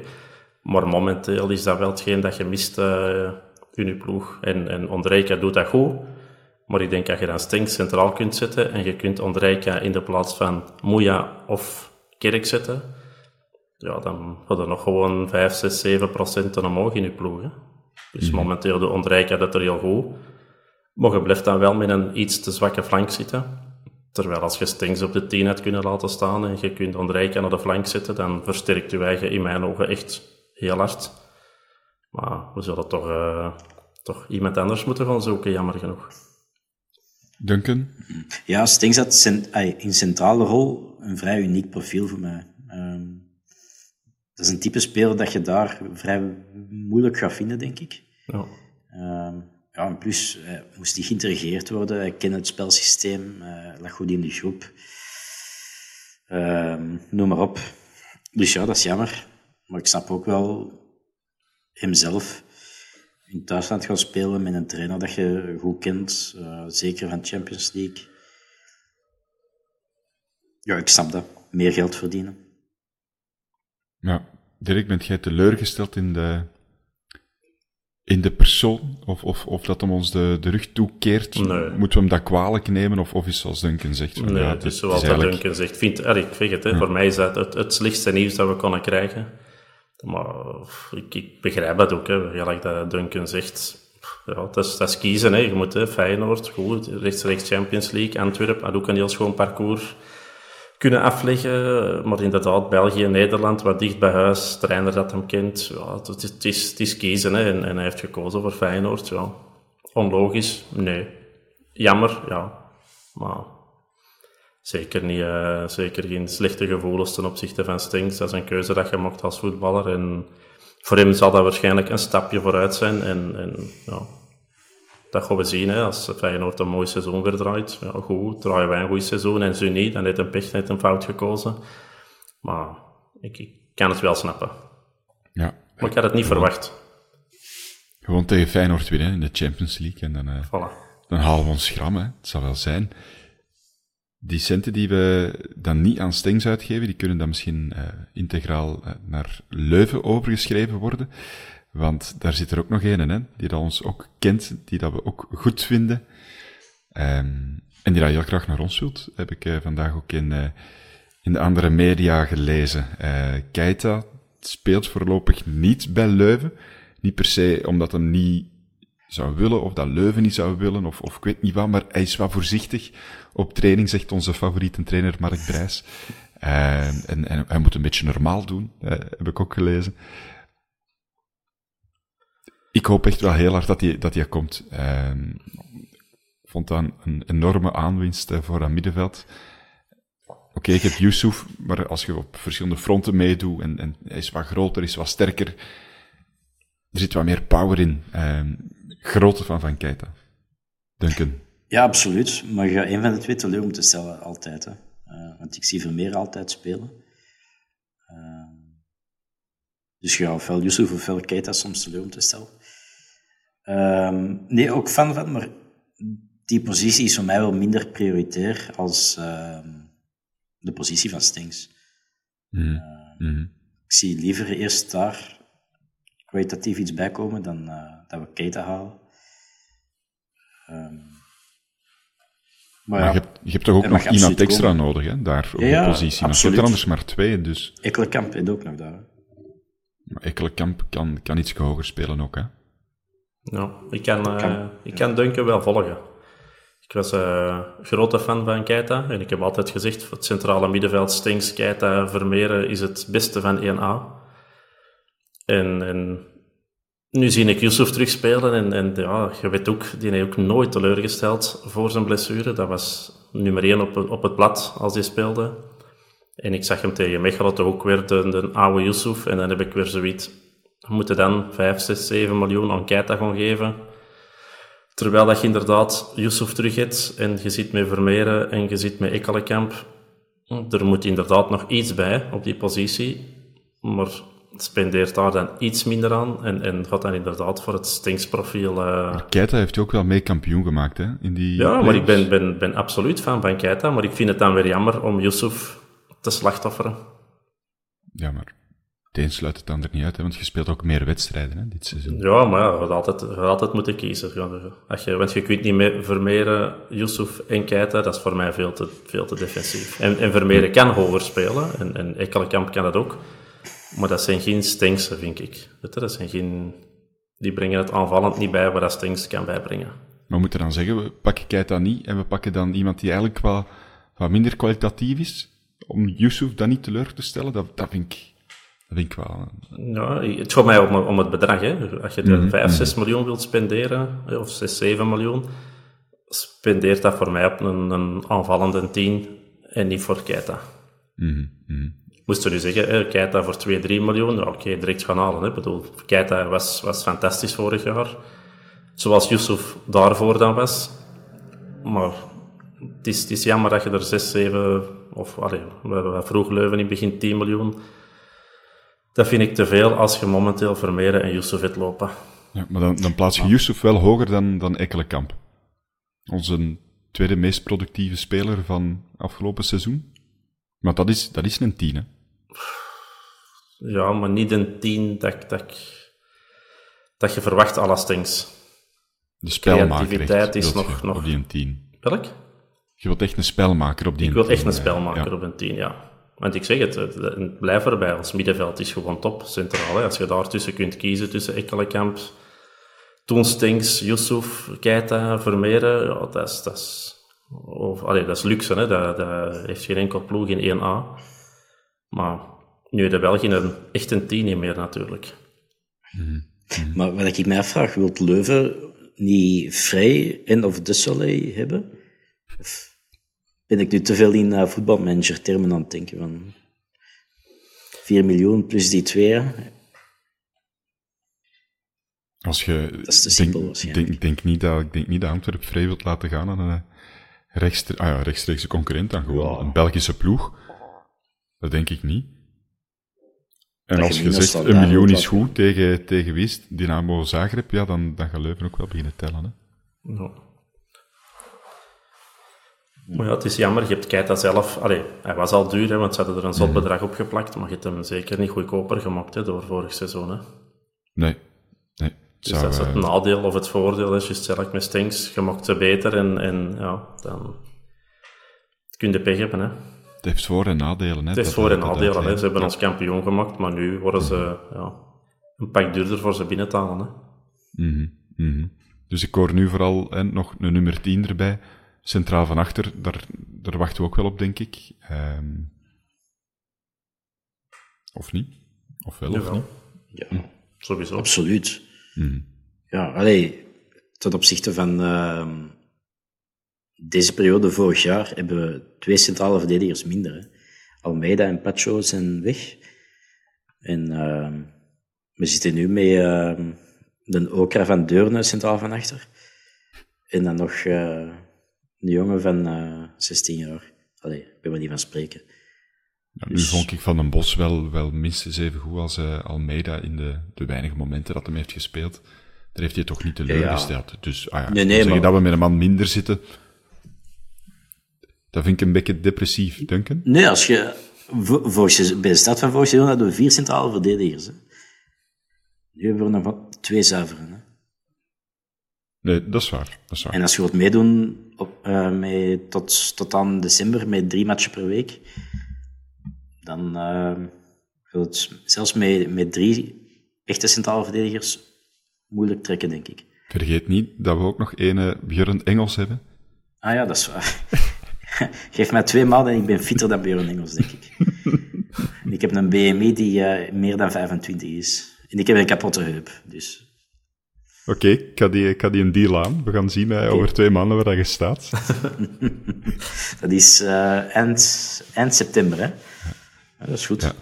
D: Maar momenteel is dat wel hetgeen dat je mist uh, in je ploeg. En, en Ondrejka doet dat goed. Maar ik denk dat je dan Stink centraal kunt zetten en je kunt Ondrejka in de plaats van Moeja of Kerk zetten. Ja, dan er nog gewoon 5, 6, 7 procent omhoog in je ploeg. Hè? Dus mm. momenteel de ontrijken dat er heel goed. Maar je blijft dan wel met een iets te zwakke flank zitten. Terwijl als je Stings op de 10 had kunnen laten staan en je kunt ontrijken naar de flank zitten, dan versterkt je eigen in mijn ogen echt heel hard. Maar we zullen toch, uh, toch iemand anders moeten gaan zoeken, jammer genoeg.
B: Duncan?
C: Ja, Stings had in centrale rol een vrij uniek profiel voor mij. Um, dat is een type speler dat je daar vrij moeilijk gaat vinden, denk ik.
D: Ja.
C: Uh, ja, en plus uh, moest hij geïntegreerd worden. Hij kent het spelsysteem, uh, lag goed in de groep. Ehm, noem maar op. Dus ja, dat is jammer. Maar ik snap ook wel hemzelf in thuisland gaan spelen met een trainer dat je goed kent, uh, zeker van Champions League. Ja, ik snap dat. Meer geld verdienen.
B: Ja, Dirk, bent jij teleurgesteld in de, in de persoon? Of, of, of dat hem ons de, de rug toekeert?
D: Nee.
B: Moeten we hem dat kwalijk nemen? Of, of is zoals Duncan zegt?
D: Van, nee, ja, het is zoals eigenlijk... Duncan zegt. Vind, ik vind het, hè, voor mij is dat het, het slechtste nieuws dat we konden krijgen. Maar ik, ik begrijp dat ook, hè. gelijk dat Duncan zegt. Ja, dat is, dat kiezen. Hè. Je moet Feyenoord, goed, rechts, Champions League, Antwerpen, had ook een heel schoon parcours kunnen afleggen. Maar inderdaad, België, Nederland, wat dicht bij huis, trainer dat hem kent. Ja, het, is, het, is, het is kiezen hè. En, en, hij heeft gekozen voor Feyenoord. Ja. Onlogisch? Nee. Jammer? Ja. Maar zeker, niet, uh, zeker geen slechte gevoelens ten opzichte van Stinks. Dat is een keuze dat je mocht als voetballer. En voor hem zal dat waarschijnlijk een stapje vooruit zijn. En, en ja, dat gaan we zien. Hè. Als Feyenoord een mooi seizoen verdraait, ja, goed, draaien wij een goed seizoen. En zo niet, dan heeft een pech net een fout gekozen. Maar ik, ik kan het wel snappen.
B: Ja,
D: Maar ik had het niet verwacht.
B: Gewoon tegen Feyenoord winnen in de Champions League en dan, uh,
D: voilà.
B: dan halen we ons gram, hè. Het zal wel zijn. Die centen die we dan niet aan Stengs uitgeven, die kunnen dan misschien uh, integraal uh, naar Leuven overgeschreven worden. Want daar zit er ook nog een, hè, die dat ons ook kent, die dat we ook goed vinden. Um, en die dat heel graag naar ons wilt, heb ik uh, vandaag ook in, in de andere media gelezen. Keita speelt voorlopig niet bij Leuven. Niet per se omdat hem niet zou willen, of dat Leuven niet zou willen, of, of ik weet niet wat, maar hij is wat voorzichtig op training, zegt onze favoriete trainer Mark Brijs. Uh, en, en hij moet een beetje normaal doen, uh, heb ik ook gelezen. Ik hoop echt wel heel hard dat hij, dat hij komt. Uh, vond dat een enorme aanwinst voor dat middenveld. Oké, ik heb Yusuf, maar als je op verschillende fronten meedoet en, en hij is wat groter, is wat sterker, er zit wat meer power in. Uh, grote van Van Keita. Duncan.
C: Ja, absoluut. Maar je gaat een van de twee teleur moeten stellen, altijd. Hè. Uh, want ik zie Vermeer altijd spelen. Uh, dus je gaat ofwel Yusuf ofwel Keita soms teleur moeten stellen. Uh, nee, ook fan van, maar die positie is voor mij wel minder prioritair als de positie van Stings.
B: Mm. Mm.
C: Ik zie liever eerst daar kwalitatief iets bij komen dan dat we Keita halen. Um,
B: maar, maar ja, je, hebt, je, hebt, toch ook nog iemand extra komen. nodig, hè, daar op
C: ja,
B: die positie. Maar je hebt er anders maar twee, dus...
C: Ekkelenkamp heeft ook nog daar. Hè.
B: Maar Ekkelenkamp kan, kan iets hoger spelen ook, hè?
D: Ja, ik kan, uh, kan, ik kan Duncan wel volgen. Ik was een uh, grote fan van Keita en ik heb altijd gezegd, het centrale middenveld Stinks, Keita, Vermeeren is het beste van 1A. En, en nu zie ik Yusuf terugspelen en, en ja, je weet ook, die heeft ook nooit teleurgesteld voor zijn blessure. Dat was nummer 1 op, op het blad als hij speelde. En ik zag hem tegen Mechelen toch ook weer de, de oude Yusuf en dan heb ik weer zoiets, we moeten dan 5, 6, 7 miljoen aan Keita gaan geven. Terwijl dat je inderdaad Yusuf terug hebt en je zit met Vermeeren en je zit met Ekkelenkamp. Er moet inderdaad nog iets bij op die positie. Maar spendeert daar dan iets minder aan en, en gaat dan inderdaad voor het stinksprofiel. Uh...
B: Keita heeft je ook wel mee kampioen gemaakt, hè? In die
D: ja, maar ik ben, ben, ben absoluut fan van Keita, maar ik vind het dan weer jammer om Yusuf te slachtofferen.
B: Ja, maar het een sluit het ander niet uit, hè, want je speelt ook meer wedstrijden hè, dit seizoen.
D: Ja, maar ja, je had altijd, je had altijd moeten kiezen. Als je, want je kunt niet meer Vermeeren, Yusuf en Keita, dat is voor mij veel te, veel te defensief. En, en Vermeeren kan hoger spelen, en, en Ekkelenkamp kan dat ook. Maar dat zijn geen Stinksen, vind ik. Dat zijn geen... Die brengen het aanvallend niet bij waar dat Stinks kan bijbrengen. Maar
B: we moeten dan zeggen, we pakken Keita niet en we pakken dan iemand die eigenlijk wat, wat minder kwalitatief is, om Yusuf dan niet teleur te stellen, dat, dat vind ik... Dat vind ik wel...
D: Ja, het gaat mij om, om het bedrag. Hè. Als je mm -hmm. 5, 6 miljoen wilt spenderen, of 6, 7 miljoen, spendeert dat voor mij op een, een aanvallende 10 en niet voor Keita.
B: Mm -hmm.
D: Moesten nu zeggen, Keita voor 2, 3 miljoen, nou, oké, direct gaan halen. Hè. Ik bedoel, Keita was, was fantastisch vorig jaar. Zoals Yusuf daarvoor dan was. Maar het is, het is jammer dat je er 6, 7, of we vroeg Leuven in begin 10 miljoen. Dat vind ik te veel als je momenteel Vermeeren en Yusuf hebt lopen.
B: Ja, maar dan, dan plaats je Yusuf wel hoger dan, dan Ekkelenkamp. Onze tweede meest productieve speler van afgelopen seizoen. Maar dat is, dat is een tien, hè?
D: Ja, maar niet een tien dat, dat, dat je verwacht alleszins.
B: De spelmaker
D: Creativiteit is nog, nog...
B: Op die een tien.
D: Welk?
B: Je wilt echt een spelmaker op die
D: Ik wil echt een spelmaker ja. op een tien, ja. Want ik zeg het, het blijf erbij. Ons middenveld is gewoon top, centraal. Hè. Als je daar tussen kunt kiezen, tussen Ekkelenkamp, Toon Stinks, Yusuf, Keita, Vermeeren, ja, dat is... Dat is of, allee, dat is luxe, hè. Dat, dat heeft geen enkel ploeg in 1A. Maar nu de België een, echt een 10 meer natuurlijk.
C: Mm -hmm. Maar wat ik mij afvraag, wilt Leuven niet Vrij en of De Soleil hebben? Of ben ik nu te veel in uh, voetbalmanager termen aan het denken van 4 miljoen plus die twee?
B: Als je
C: dat is te simpel
B: denk, denk, denk, niet dat, ik denk niet dat Antwerp Vrij wilt laten gaan aan een rechtstreeks, ah ja, rechtstreekse concurrent dan gewoon. Een Belgische ploeg. Dat denk ik niet. En als je zegt een miljoen is goed tegen, tegen wie is Dynamo Zagreb, ja, dan, dan gaan Leuven ook wel beginnen tellen. Hè?
D: Ja. Maar ja, het is jammer, je hebt Keita zelf... Allee, hij was al duur, hè, want ze hadden er een zot bedrag op geplakt, maar je hebt hem zeker niet goedkoper gemaakt hè, door vorig seizoen. Hè.
B: Nee, nee.
D: Dus dat is het eh, nadeel of het voordeel. Is, je ik met Stinks, je mocht ze beter en, en ja, dan kun je pech hebben. Hè.
B: Het heeft voor- en nadelen. Hè,
D: het heeft voor- en nadelen. Hè. Ze hebben ons kampioen gemaakt, maar nu worden ze mhm. ja, een pak duurder voor ze binnen te halen. Hè.
B: Mm -hmm. Dus ik hoor nu vooral hè, nog een nummer 10 erbij. Centraal van achter, daar, daar wachten we ook wel op, denk ik. Um, of niet? Of wel, of niet?
C: Ja, sowieso. Absoluut. Hm. Ja, allee, ten opzichte van uh, deze periode vorig jaar hebben we twee centrale verdedigers minder. Hè. Almeida en Pacho zijn weg. En uh, we zitten nu met uh, de Okra van Deurne centraal van achter. En dan nog uh, een jongen van 16 jaar. Allee, ik ben niet van spreken.
B: nu dus- vond ik Van den Bos wel, wel minstens even goed als Almeida in de, de weinige momenten dat hem heeft gespeeld. Daar heeft hij toch niet teleurgesteld. Ja, Dus ah ja, nee, nee, zeggen dat we met een man minder zitten, dat vind ik een beetje depressief, Duncan.
C: Nee, als je, volgens, bij de stad van seizoen hadden we vier centrale verdedigers. Hè. Nu hebben we nog twee zuiveren. Hè.
B: Nee, dat is waar. Dat is waar.
C: En als je wilt meedoen op, uh, met, tot, tot aan december met drie matchen per week, dan uh, wil het zelfs met, met drie echte centrale verdedigers moeilijk trekken, denk ik.
B: Vergeet niet dat we ook nog ene Björn Engels hebben.
C: Ah ja, dat is waar. Geef mij twee maanden en ik ben fitter dan Björn Engels, denk ik. ik heb een BMI die uh, meer dan 25 is. En ik heb een kapotte heup, dus...
B: Oké, okay, ik, ga die, ik die een deal aan. We gaan zien uh, over twee maanden waar je staat.
C: dat is uh, eind, eind september, hè? Ja, dat is goed. Ja.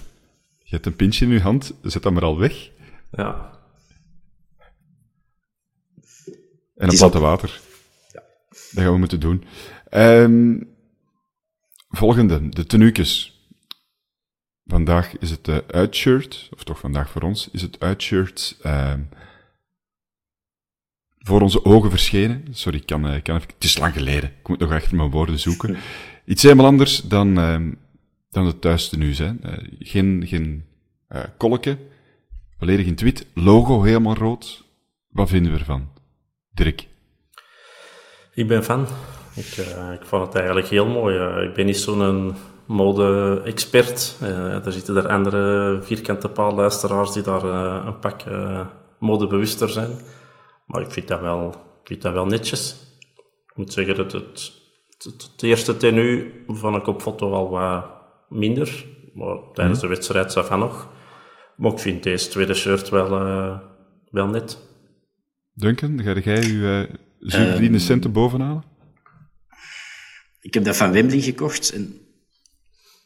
B: Je hebt een pintje in je hand, zet dat maar al weg.
D: Ja.
B: En een platte water. Ja. Dat gaan we moeten doen. Um, volgende, de tenuukjes. Vandaag is het de uitshirt, of toch vandaag voor ons, is het uitshirt um, voor onze ogen verschenen. Sorry, ik kan, uh, kan even, het is lang geleden. Ik moet nog echt mijn woorden zoeken. Iets helemaal anders dan, um, dan het thuis tenues. Hè. Uh, geen geen uh, kolken, volledig in het wit, logo helemaal rood. Wat vinden we ervan? Dirk?
D: Ik ben fan. Ik, uh, ik vond het eigenlijk heel mooi. Uh, ik ben niet zo'n mode-expert. Uh, er zitten er andere vierkante paalluisteraars die daar een pak modebewuster zijn. Maar ik vind dat wel, ik vind dat wel netjes. Ik moet zeggen dat het, het, het eerste tenue vond ik op foto al wat minder. Maar tijdens mhm. de wedstrijd zag van nog. Maar ik vind deze tweede shirt wel, wel net.
B: Duncan, ga jij je zuurverdiende um, centen bovenhalen?
C: Ik heb dat van Wembley gekocht en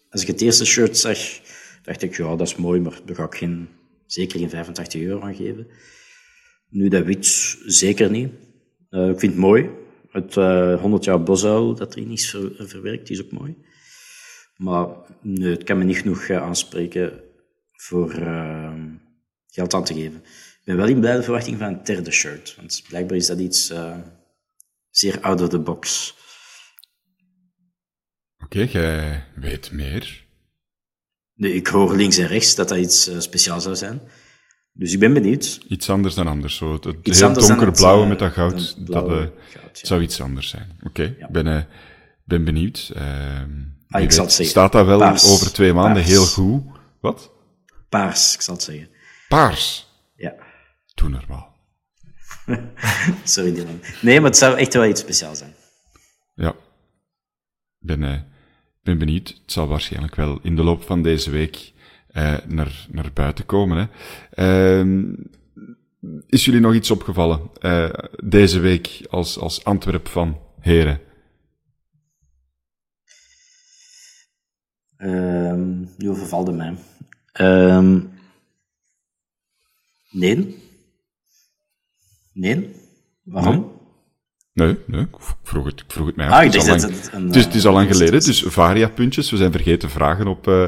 C: als ik het eerste shirt zag, dacht ik, ja, dat is mooi, maar daar ga ik geen, zeker geen 85 euro aan geven. Nu dat wit, zeker niet. Uh, ik vind het mooi. Het uh, 100 jaar Bosau dat erin is ver, verwerkt, is ook mooi. Maar het kan me niet genoeg uh, aanspreken voor geld aan te geven. Ik ben wel in blijde verwachting van een derde shirt. Want blijkbaar is dat iets zeer out of the box.
B: Oké, okay, jij weet meer.
C: Nee, ik hoor links en rechts dat dat iets uh, speciaals zou zijn. Dus ik ben benieuwd.
B: Iets anders dan anders. Zo. Het, heel donkerblauwe uh, met dat goud, dat uh, goud, ja. zou iets anders zijn. Oké, okay, ja. ben, ben benieuwd. Ehm,
C: ah, ik zal het zeggen.
B: Staat dat wel Paars. over twee maanden Paars. heel goed? Wat?
C: Paars, ik zal het zeggen.
B: Paars?
C: Ja.
B: Doe normaal.
C: Sorry, Dylan. Nee, maar het zou echt wel iets speciaals zijn.
B: Ja. Ben, uh, ben benieuwd. Het zal waarschijnlijk wel in de loop van deze week uh, naar, naar buiten komen. Hè. Uh, is jullie nog iets opgevallen uh, deze week als, als Antwerp van heren?
C: Um, nu overvalde mij. Um, nee. Nee? Waarom?
B: Nee, nee, ik vroeg het, ik vroeg het mij af. Ah, het, is al lang, het, een, het, is, het is al lang eh, geleden, dus varia-puntjes. We zijn vergeten vragen op, uh,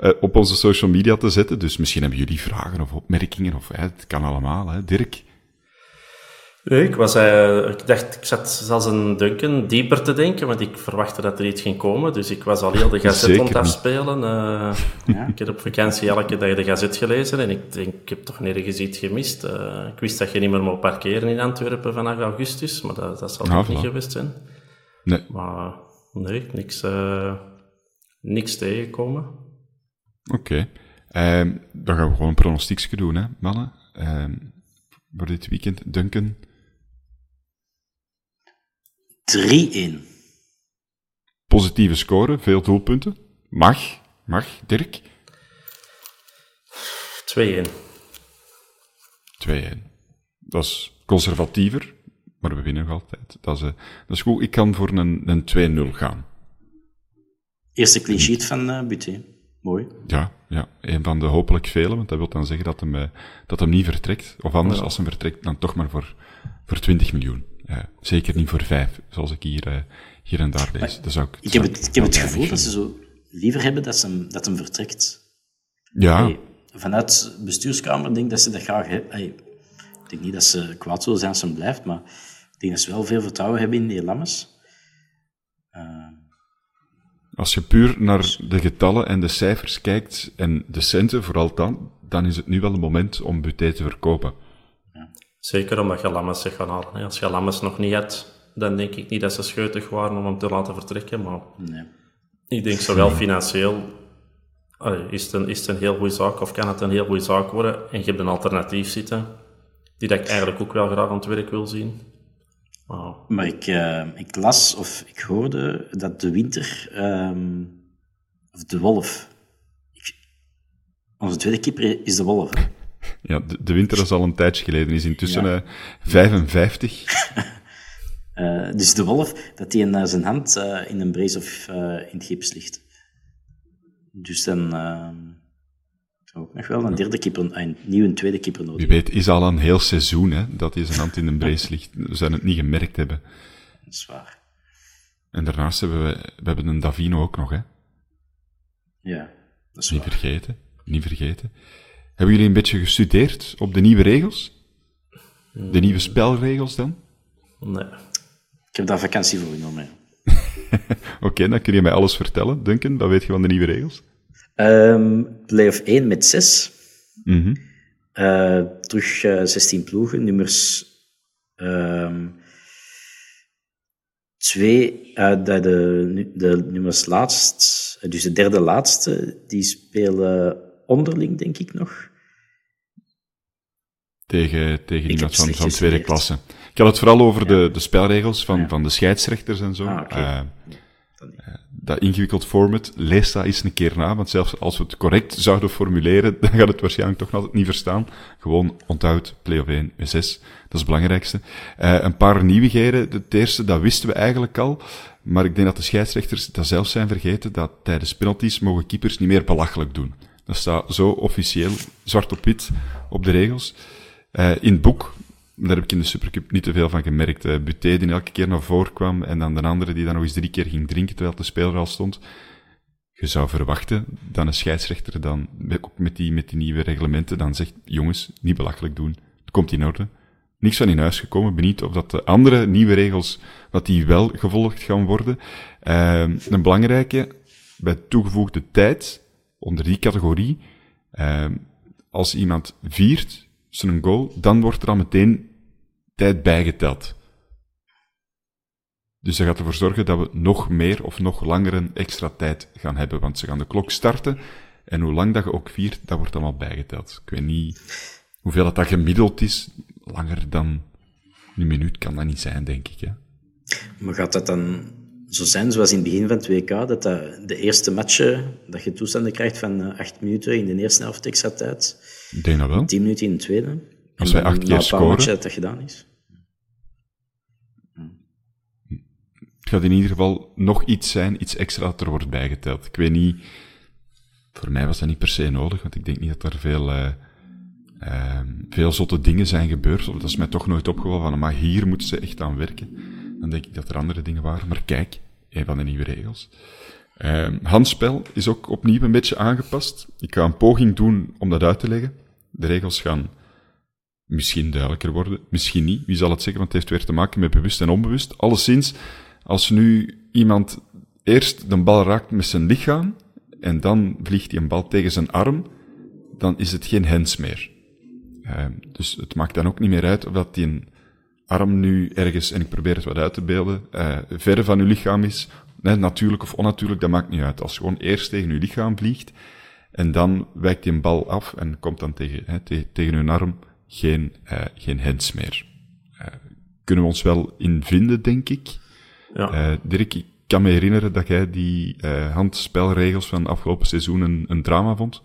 B: uh, op onze social media te zetten. Dus misschien hebben jullie vragen of opmerkingen. Of, het kan allemaal, hè. Dirk?
D: Nee, ik, was, uh, ik dacht, ik zat zelfs een Duncan dieper te denken, want ik verwachtte dat er iets ging komen. Dus ik was al heel de gazet aan afspelen. Uh, ja. Ik heb op vakantie elke dag de gazet gelezen en ik denk, ik heb toch nergens iets gemist. Uh, ik wist dat je niet meer mocht parkeren in Antwerpen vanaf augustus, maar dat, dat zal toch niet geweest zijn.
B: Nee.
D: Maar nee, niks, niks tegenkomen.
B: Oké. Okay. Ehm, dan gaan we gewoon een pronostiekje doen, hè, mannen. Ehm, voor dit weekend. Duncan,
C: 3-1.
B: Positieve score, veel doelpunten. Mag, mag, Dirk?
D: 2-1.
B: 2-1. Dat is conservatiever, maar we winnen nog altijd. Dat is, uh, dat is goed. Ik kan voor een, een 2-0 gaan.
C: Eerste clean sheet van uh, Buté. Mooi.
B: Ja, ja, een van de hopelijk vele, want dat wil dan zeggen dat hem, uh, dat hem niet vertrekt. Of anders, als hij vertrekt, dan toch maar voor, voor 20 miljoen zeker niet voor vijf, zoals ik hier, uh, hier en daar lees. Dat zou ik,
C: ik heb het, ik heb het gevoel dat ze zo liever hebben dat, ze hem, dat hem vertrekt.
B: Ja. Hey,
C: vanuit bestuurskamer denk ik dat ze dat graag hebben. ik denk niet dat ze kwaad zullen zijn als ze blijft, maar ik denk dat ze wel veel vertrouwen hebben in de Lammes. Uh,
B: als je puur naar dus- de getallen en de cijfers kijkt, en de centen vooral dan, dan is het nu wel het moment om Buté te verkopen.
D: Zeker omdat je Lammers zich gaan halen. Als je Lammers nog niet hebt, dan denk ik niet dat ze scheutig waren om hem te laten vertrekken. Maar nee. ik denk zowel financieel is, het een, is het een heel goede zaak of kan het een heel goede zaak worden. En je hebt een alternatief zitten, die dat ik eigenlijk ook wel graag aan het werk wil zien.
C: Maar ik, uh, ik las of ik hoorde dat de winter, um, of de wolf, ik, onze tweede keeper is de wolf.
B: Ja, de, de, winter is al een tijdje geleden, is intussen ja. uh, 55.
C: uh, dus de wolf, dat hij in zijn hand uh, in een brace of in het gips ligt. Dus dan zou ook nog wel een derde keeper, een nieuwe tweede keeper nodig.
B: Wie weet, is al een heel seizoen hè, dat hij zijn hand in een brace ligt. We zijn het niet gemerkt hebben.
C: Dat is waar.
B: En daarnaast hebben we, we hebben een Davino ook nog, hè?
C: Ja, dat is
B: Niet vergeten, niet vergeten. Hebben jullie een beetje gestudeerd op de nieuwe regels? De nieuwe spelregels dan?
D: Nee.
C: Ik heb daar vakantie voor genomen.
B: Oké, dan kun je mij alles vertellen, Duncan. Dat weet je van de nieuwe regels.
C: Um, play-off 1 met 6. Mm uh, terug uh, 16 ploegen. Nummers 2, um, uh, de, de, de, nummers laatst, dus de derde laatste, die spelen onderling, denk ik nog.
B: Tegen, tegen iemand van, van tweede klasse. Ik had het vooral over de, de spelregels van, van de scheidsrechters en zo. Ah, okay. uh, dat ingewikkeld format, lees dat eens een keer na, want zelfs als we het correct zouden formuleren, dan gaat het waarschijnlijk toch altijd niet verstaan. Gewoon onthoud, play of 1, 6, dat is het belangrijkste. Uh, een paar nieuwigheden. Het eerste, dat wisten we eigenlijk al, maar ik denk dat de scheidsrechters dat zelf zijn vergeten, dat tijdens penalties mogen keepers niet meer belachelijk doen. Dat staat zo officieel, zwart op wit, op de regels. Uh, in het boek, daar heb ik in de Supercup niet te veel van gemerkt. Uh, Buté die elke keer naar voren kwam en dan de andere die dan nog eens drie keer ging drinken terwijl de speler al stond. Je zou verwachten dat een scheidsrechter dan, ook met die, met die nieuwe reglementen, dan zegt, jongens, niet belachelijk doen. Het komt in orde. Niks van in huis gekomen. Benieuwd of dat de andere nieuwe regels, dat die wel gevolgd gaan worden. Uh, een belangrijke, bij toegevoegde tijd, onder die categorie, als iemand viert zijn goal, dan wordt er al meteen tijd bijgeteld. Dus dat gaat ervoor zorgen dat we nog meer of nog langer een extra tijd gaan hebben, want ze gaan de klok starten en hoe lang dat je ook viert, dat wordt allemaal bijgeteld. Ik weet niet hoeveel dat, dat gemiddeld is, langer dan een minuut kan dat niet zijn, denk ik. Hè?
C: Maar gaat dat dan zo zijn zoals in het begin van het WK, dat, dat de eerste matchen, dat je toestanden krijgt van eh, acht minuten in de eerste helft extra tijd.
B: Ik denk dat wel.
C: Tien minuten in de tweede.
B: Als wij acht keer scoren...
C: matchen dat dat gedaan is.
B: Het gaat in ieder geval nog iets zijn, iets extra dat er wordt bijgeteld. Ik weet niet... Voor mij was dat niet per se nodig, want ik denk niet dat er veel... Uh, uh, veel zotte dingen zijn gebeurd. Of dat is mij toch nooit opgevallen van, maar hier moeten ze echt aan werken. dan denk ik dat er andere dingen waren. Maar kijk, een van de nieuwe regels. Um, handspel is ook opnieuw een beetje aangepast. Ik ga een poging doen om dat uit te leggen. De regels gaan misschien duidelijker worden, misschien niet. Wie zal het zeggen, want het heeft weer te maken met bewust en onbewust. Alleszins, als nu iemand eerst de bal raakt met zijn lichaam en dan vliegt hij een bal tegen zijn arm, dan is het geen hens meer. Uh, dus het maakt dan ook niet meer uit of dat die arm nu ergens, en ik probeer het wat uit te beelden, uh, verre van uw lichaam is, nee, natuurlijk of onnatuurlijk, dat maakt niet uit. Als je gewoon eerst tegen uw lichaam vliegt, en dan wijkt die een bal af en komt dan tegen, hè, te, tegen uw arm, geen, uh, geen hands meer. Uh, kunnen we ons wel in vinden, denk ik. Ja. Uh, Dirk, ik kan me herinneren dat jij die handspelregels van afgelopen seizoen een, een drama vond.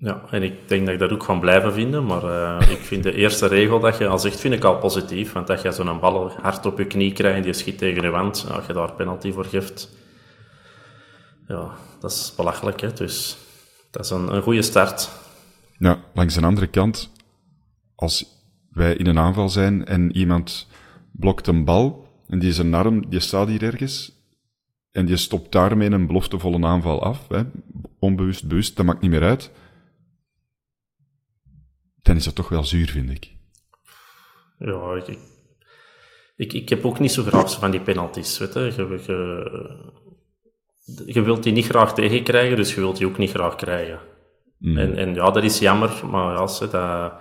D: Ja, en ik denk dat ik dat ook ga blijven vinden, maar ik vind de eerste regel dat je al zegt, vind ik al positief, want dat je zo'n bal hard op je knie krijgt en die schiet tegen de wand, als je daar penalty voor geeft, ja, dat is belachelijk, hè. Dus dat is een, een goede start.
B: Ja, langs de andere kant, als wij in een aanval zijn en iemand blokt een bal en die is een arm, die staat hier ergens en die stopt daarmee een beloftevolle aanval af, hè, onbewust, bewust, dat maakt niet meer uit, dan is dat toch wel zuur, vind ik.
D: Ja, ik, ik, ik heb ook niet zo graag van die penalties, weet je. Je, je, je wilt die niet graag tegenkrijgen, dus je wilt die ook niet graag krijgen. Mm. En, en ja, dat is jammer, maar als dat,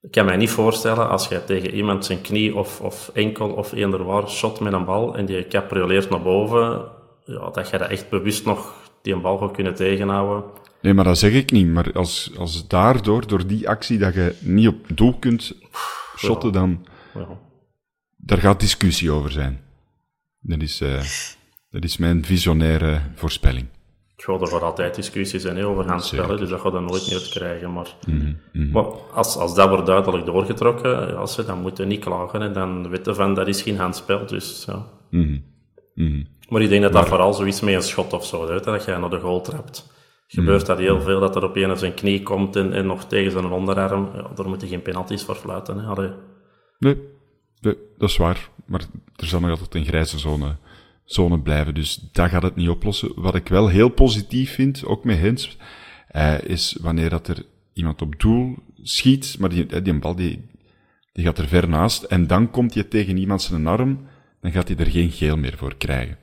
D: ik kan mij niet voorstellen als je tegen iemand zijn knie of, of enkel of eender waar shot met een bal en die caprioleert naar boven, ja, dat je dat echt bewust nog die een bal gaat kunnen tegenhouden.
B: Nee, maar dat zeg ik niet. Maar als, als daardoor, door die actie, dat je niet op doel kunt shotten, dan... Ja. Daar gaat discussie over zijn. Dat is... Uh... Dat is mijn visionaire voorspelling.
D: Ja, er gaat altijd discussies zijn over gaan spellen, dus dat gaat dan nooit meer krijgen. Maar, mm -hmm. maar als, als dat wordt duidelijk doorgetrokken, als ze, dan moeten niet klagen en dan weten van dat is geen handspel. Dus, ja. Mm -hmm. Maar ik denk dat dat vooral zoiets met een schot of zo, weet, dat je naar de goal trapt. Gebeurt dat heel veel, dat er op een zijn knie komt en, en nog tegen zijn onderarm. Ja, daar moeten geen penalties voor fluiten. Hè.
B: Nee, nee, dat is waar. Maar er zal nog altijd een grijze zone zone blijven. Dus dat gaat het niet oplossen. Wat ik wel heel positief vind, ook met Hens, uh, is wanneer dat er iemand op doel schiet, maar die, die bal die, die gaat er ver naast, en dan komt je tegen iemand zijn arm, dan gaat hij er geen geel meer voor krijgen.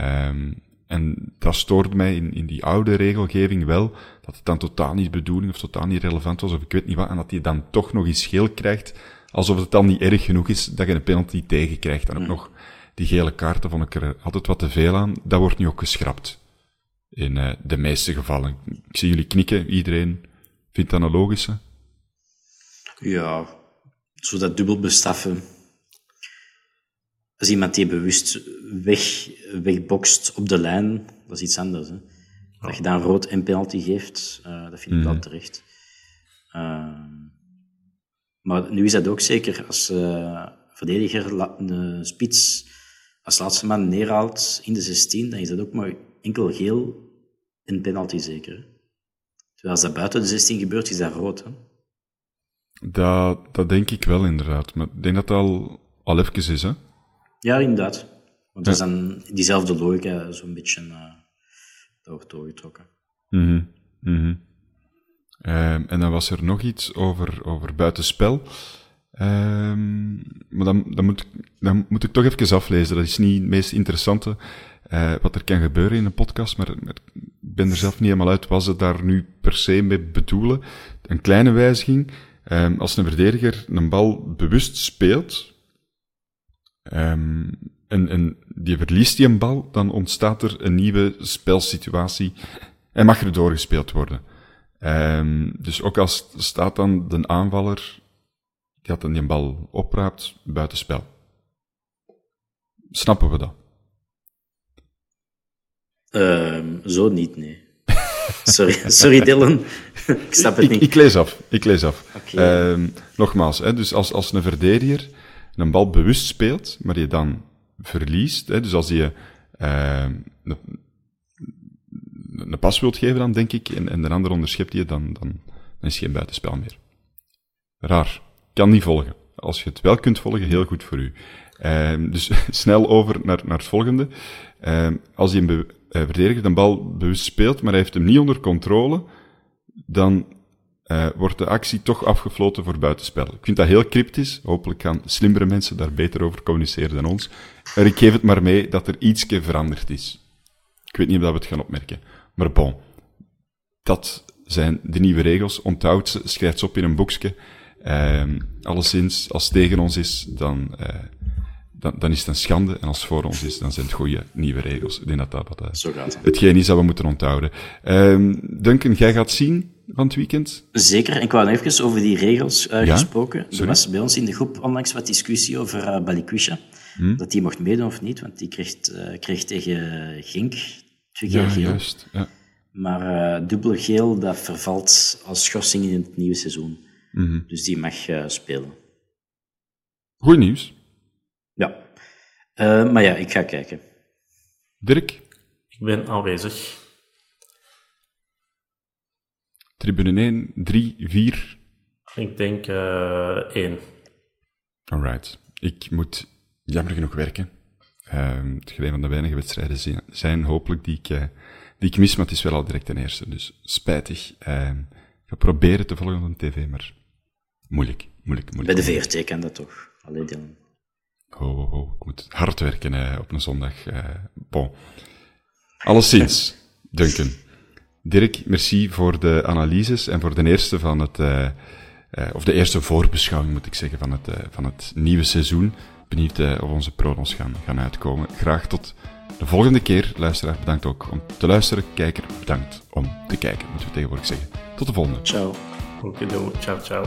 B: Um, en dat stoort mij in, in die oude regelgeving wel, dat het dan totaal niet bedoeling of totaal niet relevant was, of ik weet niet wat, en dat hij dan toch nog eens geel krijgt, alsof het dan niet erg genoeg is dat je een penalty tegen krijgt. Dan ook mm. nog die gele kaarten vond ik er altijd wat te veel aan. Dat wordt nu ook geschrapt. In uh, de meeste gevallen. Ik zie jullie knikken. Iedereen vindt dat een logische?
C: Ja, zo dat dubbel bestraffen. Als iemand die bewust weg, wegbokst op de lijn, dat is iets anders. Hè? Dat je dan rood en penalty geeft, uh, dat vind ik wel mhm. terecht. Uh, maar nu is dat ook zeker als uh, verdediger de spits als laatste man neerhaalt in de 16, dan is dat ook maar enkel geel en penalty zeker. Terwijl als dat buiten de 16 gebeurt, is dat rood. Hè?
B: Dat, dat denk ik wel inderdaad. Maar ik denk dat dat al, al even is, hè?
C: Ja, inderdaad. Want dat is dan diezelfde logica zo'n beetje uh, doorgetrokken.
B: Mm -hmm. en dan was er nog iets over, over buitenspel. Um, maar dan, dan, moet, dan moet ik toch even aflezen. Dat is niet het meest interessante uh, wat er kan gebeuren in een podcast, maar, ik ben er zelf niet helemaal uit wat ze daar nu per se mee bedoelen. Een kleine wijziging. Um, als een verdediger een bal bewust speelt, um, en, en die verliest die een bal, dan ontstaat er een nieuwe spelsituatie en mag er doorgespeeld worden. Um, dus ook als staat dan de aanvaller die had dan die bal opraapt, buitenspel. Snappen we dat?
C: Uh, zo niet, nee. Sorry, sorry Dylan. ik snap het niet.
B: Ik, lees af. Ik lees af. Okay. Nogmaals, hè, dus als, als een verdediger een bal bewust speelt, maar je dan verliest, hè, dus als je uh, een, een pas wilt geven dan, denk ik, en, en de ander onderschept je, dan, dan, is het geen buitenspel meer. Raar kan niet volgen. als je het wel kunt volgen, heel goed voor u. Ehm, dus snel over naar, naar het volgende. Ehm, als hij een uh, verdediger de bal bewust speelt, maar hij heeft hem niet onder controle, dan uh, wordt de actie toch afgefloten voor buitenspel. Ik vind dat heel cryptisch. Hopelijk gaan slimmere mensen daar beter over communiceren dan ons. En ik geef het maar mee dat er ietsje veranderd is. Ik weet niet of we het gaan opmerken. Maar bon. Dat zijn de nieuwe regels. Onthoud ze, schrijf ze op in een boekje. Uh, alleszins, als het tegen ons is, dan, uh, dan, dan, is het een schande. En als het voor ons is, dan zijn het goede nieuwe regels. Ik denk dat dat wat, uh,
C: Zo gaat het.
B: hetgeen is dat we moeten onthouden. Uh, Duncan, jij gaat zien van het weekend?
C: Zeker. Ik wou even over die regels uh,
B: Ja?
C: gesproken.
B: Sorry?
C: Er was bij ons in de groep onlangs wat discussie over uh, Balikwisha.
B: Hm?
C: Dat die mocht meedoen of niet, want die kreeg, uh, kreeg tegen Gink twee keer
B: Ja,
C: geel.
B: juist. Ja.
C: Maar uh, dubbele geel, dat vervalt als schorsing in het nieuwe seizoen.
B: Mhm.
C: Dus die mag uh, spelen.
B: Goed nieuws.
C: Ja. Uh, maar ja, ik ga kijken.
B: Dirk,
D: Ik ben aanwezig.
B: Tribune 1, 3, 4.
D: Ik denk eh één.
B: Alright. Ik moet jammer genoeg werken. Ehm het een van de weinige wedstrijden zi- zijn, hopelijk, die ik, eh, die ik mis, maar het is wel al direct ten eerste. Dus spijtig. Ehm ik ga proberen te volgen op de tv, maar moeilijk, moeilijk,
C: Bij
B: moeilijk.
C: de VRT kan dat toch? Allee, Dylan.
B: Ho, ho, ho. Ik moet hard werken eh, op een zondag. eh bon. Alleszins, Duncan. Dirk, merci voor de analyses en voor de eerste van het, eh, eh, of de eerste voorbeschouwing moet ik zeggen, van het, eh, van het nieuwe seizoen. Benieuwd of onze pronos gaan, gaan uitkomen. Graag tot de volgende keer. Luisteraar, bedankt ook om te luisteren. Kijker, bedankt om te kijken, moeten we tegenwoordig zeggen. Tot de volgende.
C: Ciao.
D: Ciao, ciao.